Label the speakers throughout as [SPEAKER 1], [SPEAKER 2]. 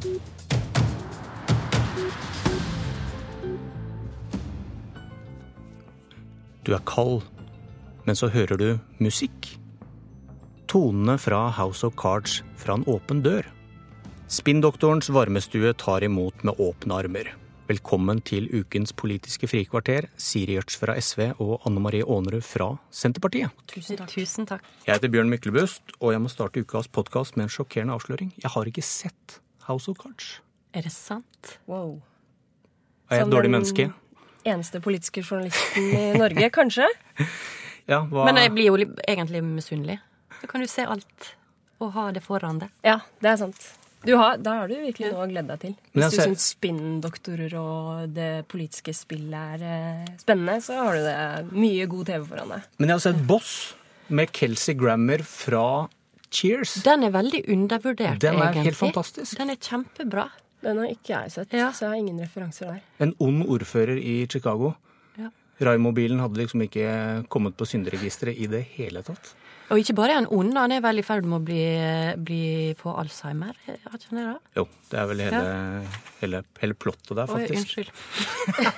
[SPEAKER 1] Du er kald, men så hører du musikk. Tonene fra House of Cards fra en åpen dør. Spinndoktorens varmestue tar imot med åpne armer. Velkommen til ukens Politiske frikvarter, Siri Gjørts fra SV og Anne Marie Aanerud fra Senterpartiet.
[SPEAKER 2] Tusen takk. Tusen takk.
[SPEAKER 1] Jeg heter Bjørn Myklebust, og jeg må starte ukas podkast med en sjokkerende avsløring. Jeg har ikke sett House of Cards.
[SPEAKER 2] Er det sant?
[SPEAKER 3] Wow.
[SPEAKER 1] Er jeg et dårlig menneske?
[SPEAKER 3] Eneste politiske journalisten i Norge, kanskje?
[SPEAKER 1] Ja, hva
[SPEAKER 2] Men jeg blir jo egentlig misunnelig. Da kan du se alt og ha det foran deg.
[SPEAKER 3] Ja, det er sant. Du har, da har du virkelig noe å glede deg til. Hvis
[SPEAKER 1] ser...
[SPEAKER 3] du syns spinndoktorer og det politiske spillet er eh, spennende, så har du det mye god TV foran deg.
[SPEAKER 1] Men jeg har sett Boss med Kelsey Grammer fra Cheers.
[SPEAKER 2] Den er veldig undervurdert,
[SPEAKER 1] Den er
[SPEAKER 2] egentlig.
[SPEAKER 1] helt fantastisk.
[SPEAKER 2] Den er kjempebra.
[SPEAKER 3] Den har ikke jeg sett,
[SPEAKER 2] Ja.
[SPEAKER 3] så jeg har ingen referanser der.
[SPEAKER 1] En ond ordfører i Chicago.
[SPEAKER 2] Ja.
[SPEAKER 1] Raimobilen hadde liksom ikke kommet på synderegisteret i det hele tatt.
[SPEAKER 2] Og ikke bare er han ond, han er vel i ferd med å bli, bli få Alzheimer. Har ikke han det?
[SPEAKER 1] Jo, det er vel hele, hele, hele plottet der,
[SPEAKER 2] Oi, unnskyld.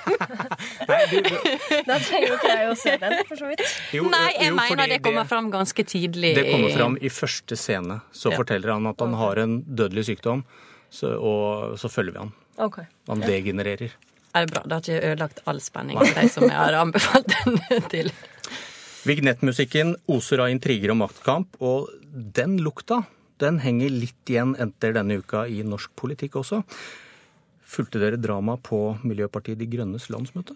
[SPEAKER 1] Nei, du,
[SPEAKER 3] Da trenger jo ikke jeg å se den, for så vidt.
[SPEAKER 1] jo,
[SPEAKER 2] Nei, jeg
[SPEAKER 1] jo,
[SPEAKER 2] mener det kommer fram ganske tidlig.
[SPEAKER 1] Det kommer fram i første scene. Så
[SPEAKER 2] Ja.
[SPEAKER 1] forteller han at han har en dødelig sykdom, så, og så følger vi han.
[SPEAKER 3] Okay.
[SPEAKER 1] Han degenererer.
[SPEAKER 2] Er det bra? Det har ikke ødelagt all spenning for de som jeg har anbefalt den til.
[SPEAKER 1] Vignettmusikken oser av intriger og maktkamp, og den lukta den henger litt igjen etter denne uka i norsk politikk også. Fulgte dere drama på Miljøpartiet De Grønnes landsmøte?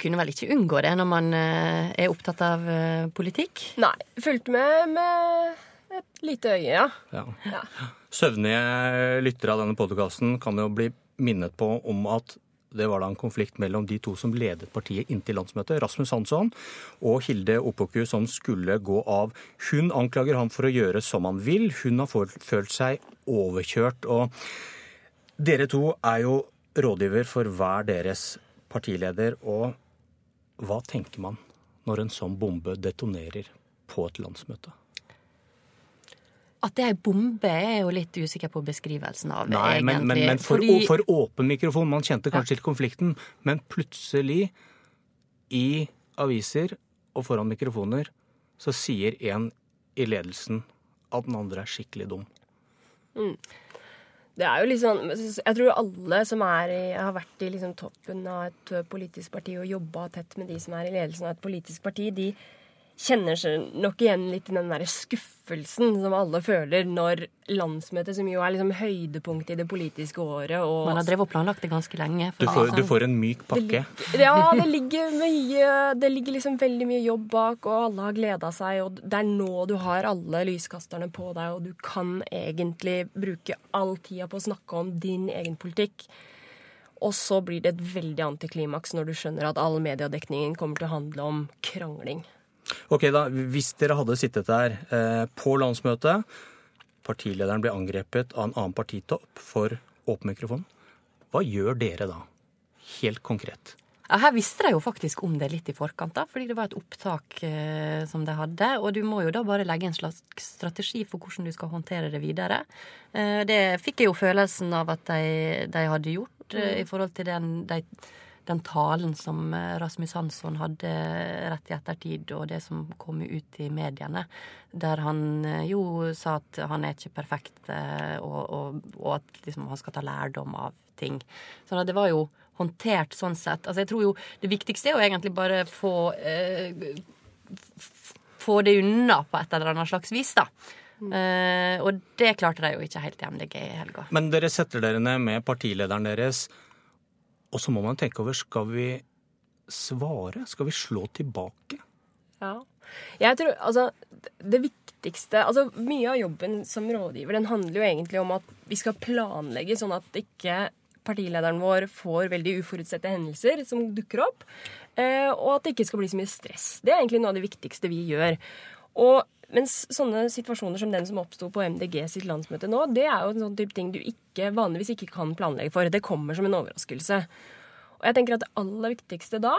[SPEAKER 2] Kunne vel ikke unngå det når man eh, er opptatt av eh, politikk?
[SPEAKER 3] Nei. Fulgte med med et lite øye, ja.
[SPEAKER 1] Ja.
[SPEAKER 3] ja.
[SPEAKER 1] Søvnige lyttere av denne podkasten kan jo bli minnet på om at det var da en konflikt mellom de to som ledet partiet inntil landsmøtet, Rasmus Hansson og Hilde Opoku, som skulle gå av. Hun anklager ham for å gjøre som han vil. Hun har følt seg overkjørt. Og dere to er jo rådgiver for hver deres partileder. Og hva tenker man når en sånn bombe detonerer på et landsmøte?
[SPEAKER 2] At det er ei bombe, er jo litt usikker på beskrivelsen av,
[SPEAKER 1] Nei,
[SPEAKER 2] egentlig.
[SPEAKER 1] men, men, men for,
[SPEAKER 2] Fordi-
[SPEAKER 1] for åpen mikrofon. Man kjente kanskje til konflikten, men plutselig, i aviser og foran mikrofoner, så sier en i ledelsen at den andre er skikkelig dum.
[SPEAKER 3] Det er jo liksom, Jeg tror alle som er i, har vært i liksom toppen av et politisk parti og jobba tett med de som er i ledelsen av et politisk parti, de kjenner seg nok igjen litt i den der skuffelsen som alle føler når landsmøtet, som jo er liksom høydepunktet i det politiske året og
[SPEAKER 2] Man har drevet og planlagt det ganske lenge.
[SPEAKER 1] Du får, du får en myk pakke.
[SPEAKER 3] Det, ja, det ligger mye Det ligger liksom veldig mye jobb bak, og alle har gleda seg, og det er nå du har alle lyskasterne på deg, og du kan egentlig bruke all tida på å snakke om din egen politikk. Og så blir det et veldig antiklimaks når du skjønner at all mediedekningen kommer til å handle om krangling.
[SPEAKER 1] Ok, da, Hvis dere hadde sittet der eh, på landsmøtet, partilederen ble angrepet av en annen partitopp for åpen mikrofon, hva gjør dere da? Helt konkret.
[SPEAKER 2] Ja, her visste de jo faktisk om det litt i forkant, da, fordi det var et opptak eh, som de hadde. Og du må jo da bare legge en slags strategi for hvordan du skal håndtere det videre. Eh, det fikk jeg jo følelsen av at de, de hadde gjort eh, i forhold til den, de, den talen som eh, Rasmus Hansson hadde rett i ettertid, og det som kom ut i mediene, der han eh, jo sa at han er ikke perfekt, eh, og, og, og at liksom, han skal ta lærdom av ting. Så det var jo håndtert sånn sett. Altså jeg tror jo Det viktigste er jo egentlig bare få eh, Få det unna på et eller annet slags vis, da. Uh, og det klarte de jo ikke helt i MDG i helga.
[SPEAKER 1] Men dere setter dere ned med partilederen deres, og så må man tenke over skal vi svare? Skal vi slå tilbake?
[SPEAKER 3] Ja. Jeg tror, altså, det viktigste altså Mye av jobben som rådgiver den handler jo egentlig om at vi skal planlegge sånn at ikke partilederen vår får veldig uforutsette hendelser som dukker opp. eh, Og at det ikke skal bli så mye stress. Det er egentlig noe av det viktigste vi gjør. Og mens sånne situasjoner som den som oppsto på MDG sitt landsmøte nå, det er jo en sånn type ting du ikke, vanligvis ikke kan planlegge for. Det kommer som en overraskelse. Og jeg tenker at det aller viktigste da,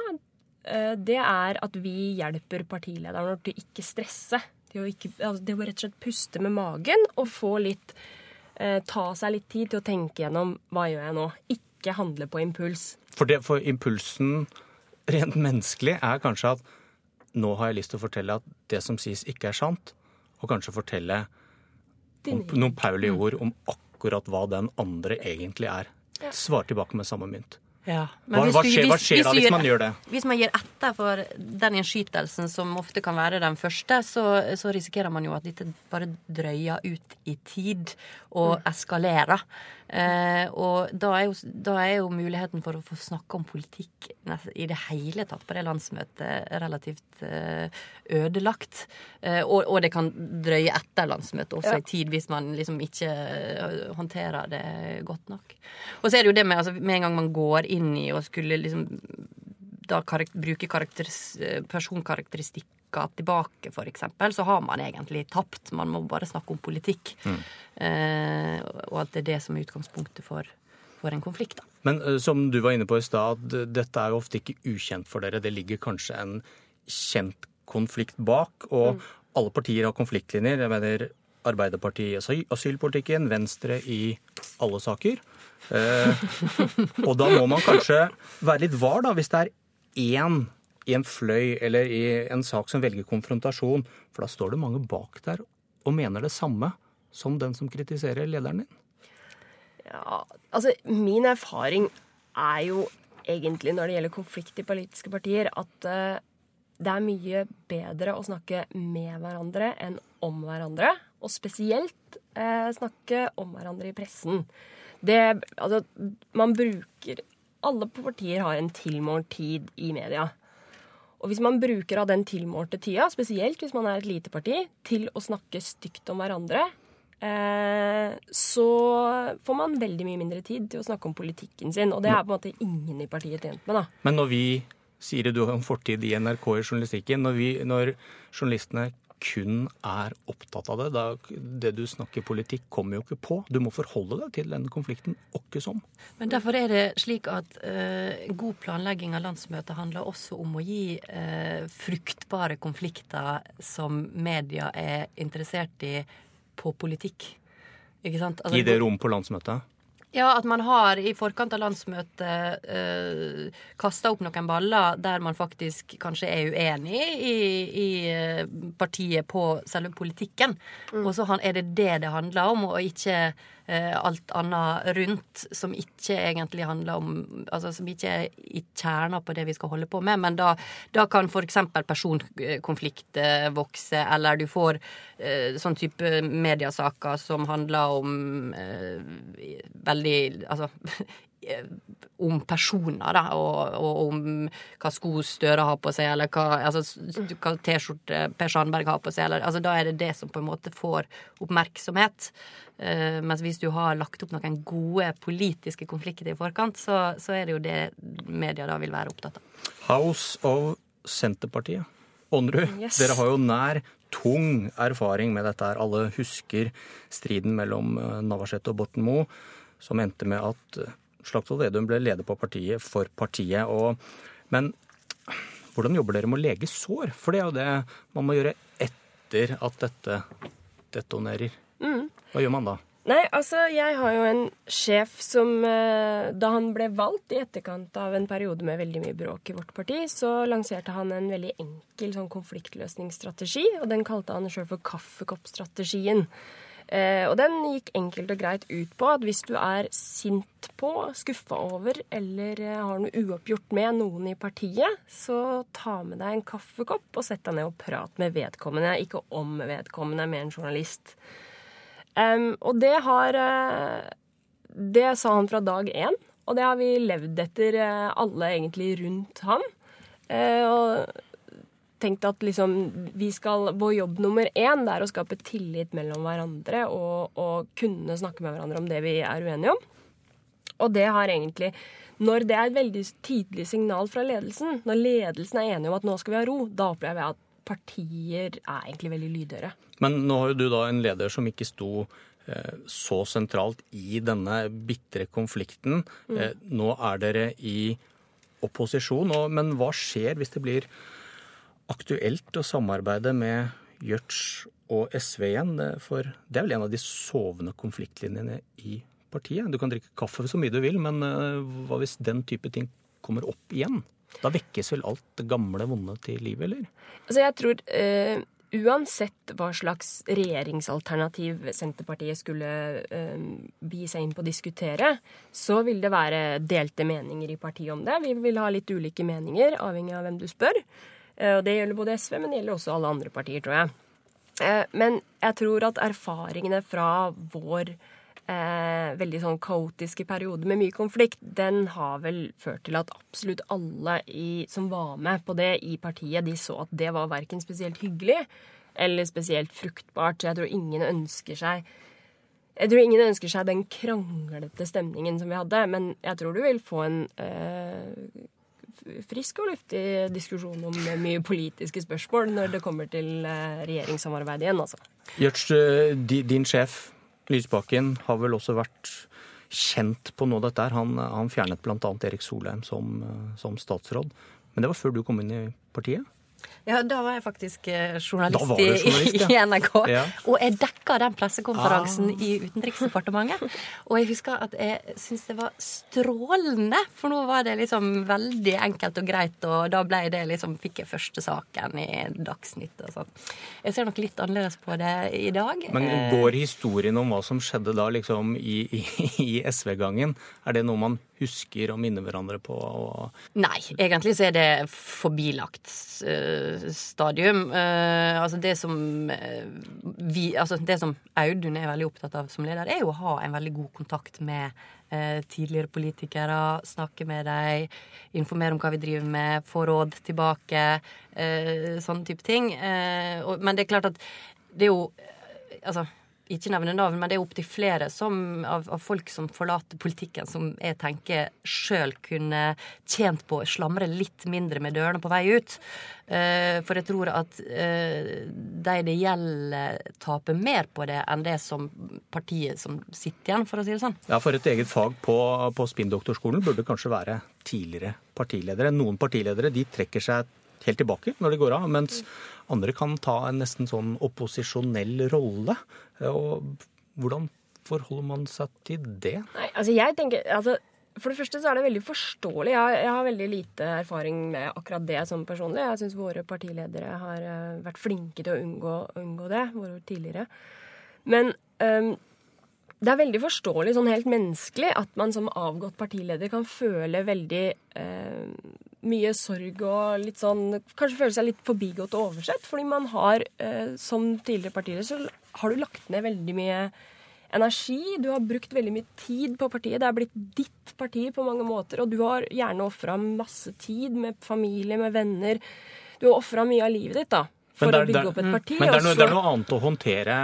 [SPEAKER 3] eh, det er at vi hjelper partilederen til ikke stresse. Det å, ikke, altså, det å rett og slett puste med magen og få litt eh, ta seg litt tid til å tenke gjennom hva gjør jeg nå. Ikke handle på impuls.
[SPEAKER 1] For, det, for impulsen rent menneskelig er kanskje at nå har jeg lyst til å fortelle at det som sies, ikke er sant. Og kanskje fortelle om, noen Pauli-ord om akkurat hva den andre egentlig er. Svar tilbake med samme mynt.
[SPEAKER 2] Ja.
[SPEAKER 1] Hva, hva, skjer, hva skjer da hvis man gjør det?
[SPEAKER 2] Hvis man gir etter for den innskytelsen, som ofte kan være den første, så, så risikerer man jo at dette bare drøyer ut i tid og mm. eskalerer. Eh, og da er, jo, da er, jo, muligheten for å få snakke om politikk i det hele tatt på det landsmøtet relativt eh, ødelagt. Eh, og, og, det kan drøye etter landsmøtet også ja. i tid, hvis man liksom ikke eh, håndterer det godt nok. Og så er det jo det med altså, med en gang man går inn i og skulle liksom da bruke personkarakteristikker tilbake, f.eks., så har man egentlig tapt. Man må bare snakke om politikk. Mm. Eh, og at det er det som er utgangspunktet for, for en konflikt. Da.
[SPEAKER 1] Men uh, som du var inne på i stad, dette er jo ofte ikke ukjent for dere. Det ligger kanskje en kjent konflikt bak, og mm. alle partier har konfliktlinjer. Jeg mener Arbeiderpartiet i asylpolitikken, Venstre i alle saker. Eh, og da må man kanskje være litt var, da, hvis det er én i en fløy eller i en sak som velger konfrontasjon. For da står det mange bak der og mener det samme som den som kritiserer lederen din.
[SPEAKER 3] Ja, altså min erfaring er jo egentlig når det gjelder konflikt i politiske partier, at uh, det er mye bedre å snakke med hverandre enn om hverandre. Og spesielt uh, snakke om hverandre i pressen. Det, altså, man bruker Alle partier har en tilmålt tid i media. Og hvis man bruker av den tilmålte tida, spesielt hvis man er et lite parti, til å snakke stygt om hverandre, eh, så får man veldig mye mindre tid til å snakke om politikken sin. Og det er på en måte ingen i partiet tjent med, da.
[SPEAKER 1] Men når vi sier du en fortid i NRK i journalistikken, når, vi, når journalistene kun er opptatt av det. Da, det du snakker politikk, kommer jo ikke på. Du må forholde deg til denne konflikten åkke som.
[SPEAKER 2] Men derfor er det slik at eh, god planlegging av landsmøtet handler også om å gi eh, fruktbare konflikter som media er interessert i, på politikk.
[SPEAKER 1] Ikke sant? Altså, gi det rom på landsmøtet?
[SPEAKER 2] Ja, at man har i forkant av landsmøtet eh, kasta opp noen baller der man faktisk kanskje er uenig i, i eh, partiet på selve politikken. Mm. Og så er det det det handler om, og ikke alt annet rundt som ikke egentlig handler om Altså som ikke er i kjerna på det vi skal holde på med. Men da, da kan f.eks. personkonflikt eh, vokse, eller du får eh, sånn type mediasaker som handler om eh, veldig Altså om personer, da, og, og, om hva sko Støre har på seg, eller hva, altså, hva T-skjorte Per Sandberg har på seg. Eller, altså, da er det det som på en måte får oppmerksomhet. Uh, mens hvis du har lagt opp noen gode politiske konflikter i forkant, så, så er det jo det media da vil være opptatt av.
[SPEAKER 1] House of Senterpartiet. Ånderud, yes. dere har jo nær tung erfaring med dette her. Alle husker striden mellom eh, Navarsete og Borten Moe, som endte med at eh, Slagsvold Vedum ble leder på partiet for partiet. Og, men hvordan jobber dere med å lege sår? For det er jo det man må gjøre etter at dette detonerer. Mm. Hva gjør man da?
[SPEAKER 3] Nei, altså, jeg har jo en sjef som eh, Da han ble valgt i etterkant av en periode med veldig mye bråk i vårt parti, så lanserte han en veldig enkel sånn konfliktløsningsstrategi, og den kalte han sjøl for kaffekoppstrategien. Eh, og den gikk enkelt og greit ut på at hvis du er sint på, skuffa over eller eh, har noe uoppgjort med noen i partiet, så ta med deg en kaffekopp og sett deg ned og prat med vedkommende. Ikke om vedkommende, med en journalist. Um, og det har uh, Det sa han fra dag én, og det har vi levd etter uh, alle egentlig rundt ham. Uh, og tenkt at liksom vi skal, Vår jobb nummer én det er å skape tillit mellom hverandre og, og, kunne snakke med hverandre om det vi er uenige om. Og det har egentlig Når det er et veldig tydelig signal fra ledelsen, når ledelsen er enig om at nå skal vi ha ro, da opplever jeg at partier er egentlig veldig lydhøre.
[SPEAKER 1] Men nå har jo du da en leder som ikke sto eh, så sentralt i denne bitre konflikten. Mm. Eh, nå er dere i opposisjon, men hva skjer hvis det blir aktuelt å samarbeide med Gjørts og SV igjen. For det er vel en av de sovende konfliktlinjene i partiet. Du kan drikke kaffe så mye du vil, men eh, hva hvis den type ting kommer opp igjen? Da vekkes vel alt det gamle, vonde til liv, eller?
[SPEAKER 3] Altså, jeg tror uh, uansett hva slags regjeringsalternativ Senterpartiet skulle uh, bi seg inn på å diskutere, så vil det være delte meninger i partiet om det. Vi vil ha litt ulike meninger, avhengig av hvem du spør. Uh, og det gjelder både SV, men det gjelder også alle andre partier, tror jeg. Eh, men jeg tror at erfaringene fra vår eh, veldig sånn kaotiske periode med mye konflikt, den har vel ført til at absolutt alle i, som var med på det i partiet, de så at det var verken spesielt hyggelig eller spesielt fruktbart. Så jeg tror ingen ønsker seg jeg tror ingen ønsker seg den kranglete stemningen som vi hadde, men jeg tror du vil få en eh, frisk og luftig diskusjon om mye politiske spørsmål når det kommer til eh, regjeringssamarbeid igjen, altså.
[SPEAKER 1] Gjørts, eh, din sjef Lysbakken har vel også vært kjent på noe av dette. Han, han fjernet bl.a. Erik Solheim som, som statsråd. Men det var før du kom inn i partiet?
[SPEAKER 2] Ja, da var jeg faktisk eh, journalist, journalist ja. i, NRK. Ja. Og jeg dekka den pressekonferansen ah. i Utenriksdepartementet. Og jeg husker at jeg syntes det var strålende, for nå var det liksom veldig enkelt og greit, og da ble det liksom Fikk jeg første saken i Dagsnytt og sånn. Jeg ser nok litt annerledes på det i dag.
[SPEAKER 1] Men eh, går historien om hva som skjedde da, liksom i, i, i SV-gangen, er det noe man husker og minner hverandre på? Og...
[SPEAKER 2] Nei, egentlig så er det forbilagt uh, stadium. Uh, altså det som uh, vi Altså det som Audun er veldig opptatt av som leder, er jo å ha en veldig god kontakt med tidligere politikere, snakke med dem, informere om hva vi driver med, få råd tilbake, sånne type ting. men det er klart at det er jo Altså ikke nevne navn, men det er opptil flere som, av, av, folk som forlater politikken, som jeg tenker sjøl kunne tjent på å slamre litt mindre med dørene på vei ut. Uh, for jeg tror at uh, de det gjelder, taper mer på det enn det som partiet som sitter igjen, for å si det sånn.
[SPEAKER 1] Ja, for et eget fag på, på spinndoktorskolen burde kanskje være tidligere partiledere. Noen partiledere de trekker seg helt tilbake når de går av, mens andre kan ta en nesten sånn opposisjonell rolle. Og hvordan forholder man seg til det?
[SPEAKER 3] Nei, altså jeg tenker, altså for det første så er det veldig forståelig. Jeg, jeg, har veldig lite erfaring med akkurat det som personlig. Jeg syns våre partiledere har uh, vært flinke til å unngå, unngå det, våre tidligere. Men um, det er veldig forståelig, sånn helt menneskelig, at man som avgått partileder kan føle veldig eh, mye sorg og litt sånn Kanskje føle seg litt forbigått og oversett. Fordi man har, eh, som tidligere partileder, så har du lagt ned veldig mye energi. Du har brukt veldig mye tid på partiet. Det er blitt ditt parti på mange måter. Og du har gjerne ofra masse tid med familie, med venner. Du har ofra mye av livet ditt da, for der, å bygge opp et parti.
[SPEAKER 1] Men det er, noe, det er noe annet å håndtere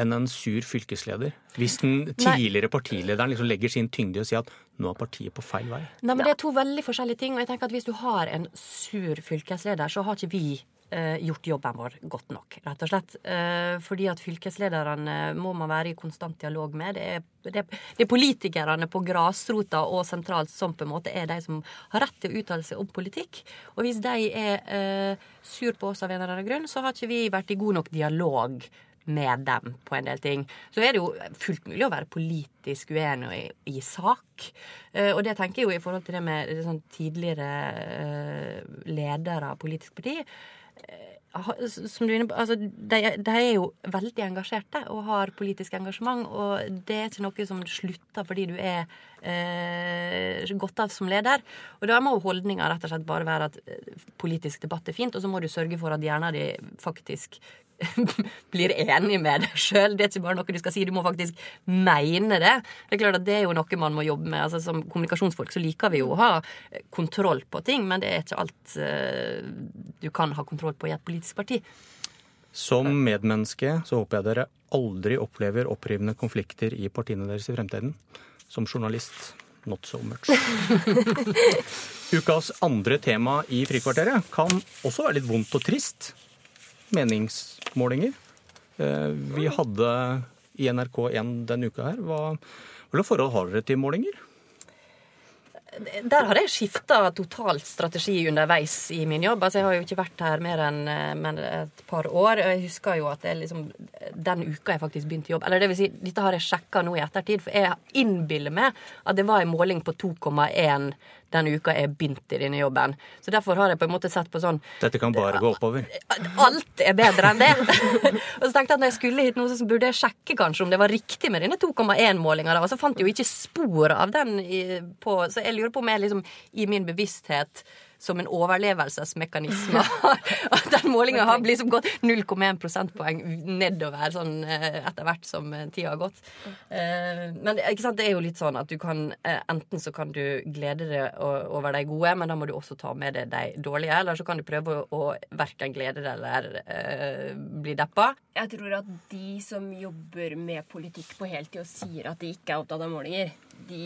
[SPEAKER 1] enn en sur fylkesleder? Hvis den tidligere partilederen liksom legger sin tyngde i å si at nå er partiet på feil vei?
[SPEAKER 2] Nei, men Det er to veldig forskjellige ting. og jeg tenker at Hvis du har en sur fylkesleder, så har ikke vi eh, gjort jobben vår godt nok, rett og slett. Eh, fordi at fylkeslederne må man være i konstant dialog med. Det er, det, det er politikerne på grasrota og sentralt som på en måte er de som har rett til å uttale seg om politikk. Og hvis de er eh, sur på oss av en eller annen grunn, så har ikke vi vært i god nok dialog med dem på en del ting. Så er det jo fullt mulig å være politisk uenig i, sak. Uh, og det tenker jeg jo i forhold til det med det sånn tidligere uh, ledere av politisk parti. Uh, som du er inne på, altså, de, de, er jo veldig engasjerte og har politisk engasjement. Og det er ikke noe som slutter fordi du er gått av som leder. Og da må holdninga rett og slett bare være at politisk debatt er fint, og så må du sørge for at hjernen din faktisk blir enig med deg sjøl. Det er ikke bare noe du skal si, du må faktisk mene det. Det er klart at det er jo noe man må jobbe med. Altså, som kommunikasjonsfolk så liker vi jo å ha kontroll på ting, men det er ikke alt uh, du kan ha kontroll på i et politisk parti.
[SPEAKER 1] Som medmenneske så håper jeg dere aldri opplever opprivende konflikter i partiene deres i fremtiden. Som journalist not so much. Ukas andre tema i Frikvarteret kan også være litt vondt og trist meningsmålinger. Eh, vi hadde i NRK1 denne uka her. Hva, hvilke forhold har dere til målinger?
[SPEAKER 2] Der har jeg skifta totalt strategi underveis i min jobb. Altså, jeg har jo ikke vært her mer enn eh, et par år. Jeg husker jo at det liksom, den uka jeg faktisk begynte jobb Eller det vil si, dette har jeg sjekka nå i ettertid, for jeg innbiller meg at det var en måling på 2,1 den uka jeg begynte i denne jobben. Så derfor har jeg på en måte sett på sånn
[SPEAKER 1] Dette kan bare gå oppover.
[SPEAKER 2] Alt er bedre enn det. og så tenkte jeg at når jeg skulle hit nå, så burde jeg sjekke kanskje om det var riktig med denne 2,1-målinga. Og så fant jeg jo ikke spor av den på Så jeg lurer på om jeg liksom i min bevissthet som en overlevelsesmekanisme. At den målinga har liksom gått 0,1 prosentpoeng nedover sånn, eh, etter hvert som eh, tida har gått. Eh, men det er jo litt sånn at du kan Enten så kan du glede deg over de gode, men da må du også ta med deg de dårlige. Eller så kan du prøve å verken glede deg eller bli deppa.
[SPEAKER 3] Jeg tror at de som jobber med politikk på heltid og sier at de ikke er opptatt av målinger, de,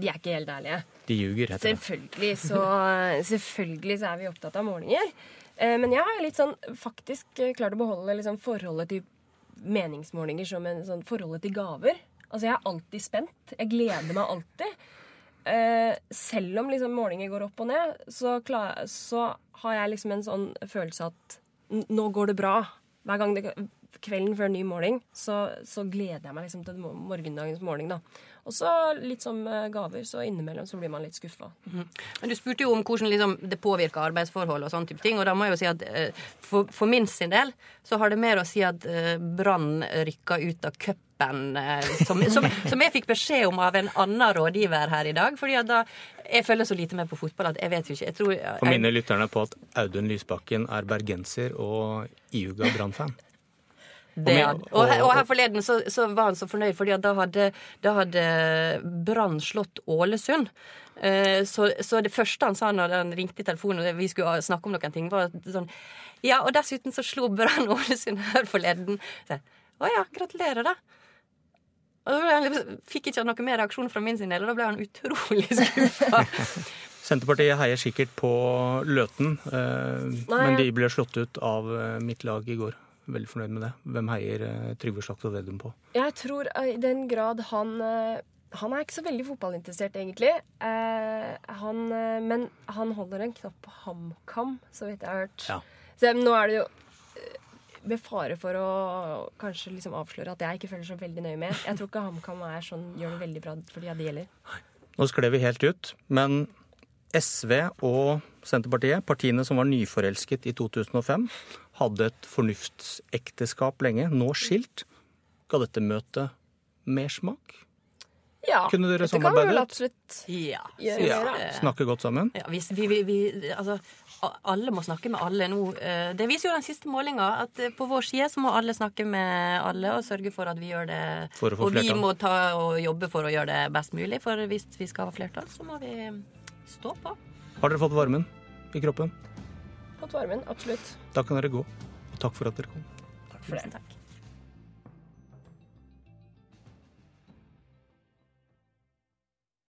[SPEAKER 3] de er ikke helt ærlige.
[SPEAKER 1] De ljuger, heter
[SPEAKER 3] det. Selvfølgelig så, selvfølgelig så er vi opptatt av målinger. Eh, men jeg har litt sånn faktisk eh, klart å beholde liksom forholdet til meningsmålinger som en sånn forholdet til gaver. Altså, jeg er alltid spent. Jeg gleder meg alltid. Eh, selv om liksom målinger går opp og ned, så, klar, så har jeg liksom en sånn følelse at nå går det bra. Hver gang det, kvelden før ny måling, så, så gleder jeg meg liksom til morgendagens måling. da. Og så litt som gaver, så innimellom så blir man litt skuffa. Mm.
[SPEAKER 2] Men du spurte jo om hvordan liksom, det påvirker arbeidsforhold og sånne type ting. Og da må jeg jo si at eh, for, for, min sin del så har det mer å si at eh, Brann rykka ut av cup Eh, som, som, som, jeg fikk beskjed om av en annen rådgiver her i dag. fordi at da jeg følger så lite med på fotball at jeg vet jo ikke. Jeg tror, jeg,
[SPEAKER 1] For minner lytterne på at Audun Lysbakken er bergenser og iuga Brann-fan.
[SPEAKER 2] Det, og, og, her forleden så, så, var han så fornøyd, fordi da hadde, da hadde Brann slått Ålesund. Eh, så, så, det første han sa når han ringte i telefonen og vi skulle snakke om noen ting, var sånn Ja, og dessuten så slo Brann Ålesund her forleden. Så, å ja, gratulerer, da. Og da liksom, fikk ikke noe mer reaksjon fra min sin del, og da ble han utrolig skuffa.
[SPEAKER 1] Senterpartiet heier sikkert på Løten, eh, men de ble slått ut av eh, mitt lag i går veldig fornøyd med det. Hvem heier eh, Trygve Slagsvold Vedum på?
[SPEAKER 3] Jeg tror eh, i den grad han eh, han er ikke så veldig fotballinteressert, egentlig. Eh, han, men han holder en knapp på HamKam, så vidt jeg har hørt. Ja. Så nå er det jo med fare for å kanskje liksom avsløre at jeg ikke følger så veldig nøye med. Jeg tror ikke HamKam sånn, gjør det veldig bra for de det gjelder.
[SPEAKER 1] Nå skled vi helt ut, men SV og Senterpartiet, partiene som var nyforelsket i 2005, hadde et fornuftsekteskap lenge, nå skilt. Ga dette møtet mersmak?
[SPEAKER 3] Ja,
[SPEAKER 1] Kunne dere samarbeidet?
[SPEAKER 3] Kan absolutt
[SPEAKER 2] ja.
[SPEAKER 1] ja. Snakke godt sammen?
[SPEAKER 2] Ja, vi, vi, vi, altså, alle må snakke med alle nå. Eh, det viser jo den siste målinga, at eh, på vår side så må alle snakke med alle og sørge for at vi gjør det. og vi må ta og jobbe for å gjøre det best mulig, for hvis vi skal ha flertall, så må vi stå på.
[SPEAKER 1] Har dere fått varmen i kroppen?
[SPEAKER 3] Fått varmen, absolutt.
[SPEAKER 1] Da kan dere gå. Og takk for at dere kom.
[SPEAKER 3] Takk for det. Takk.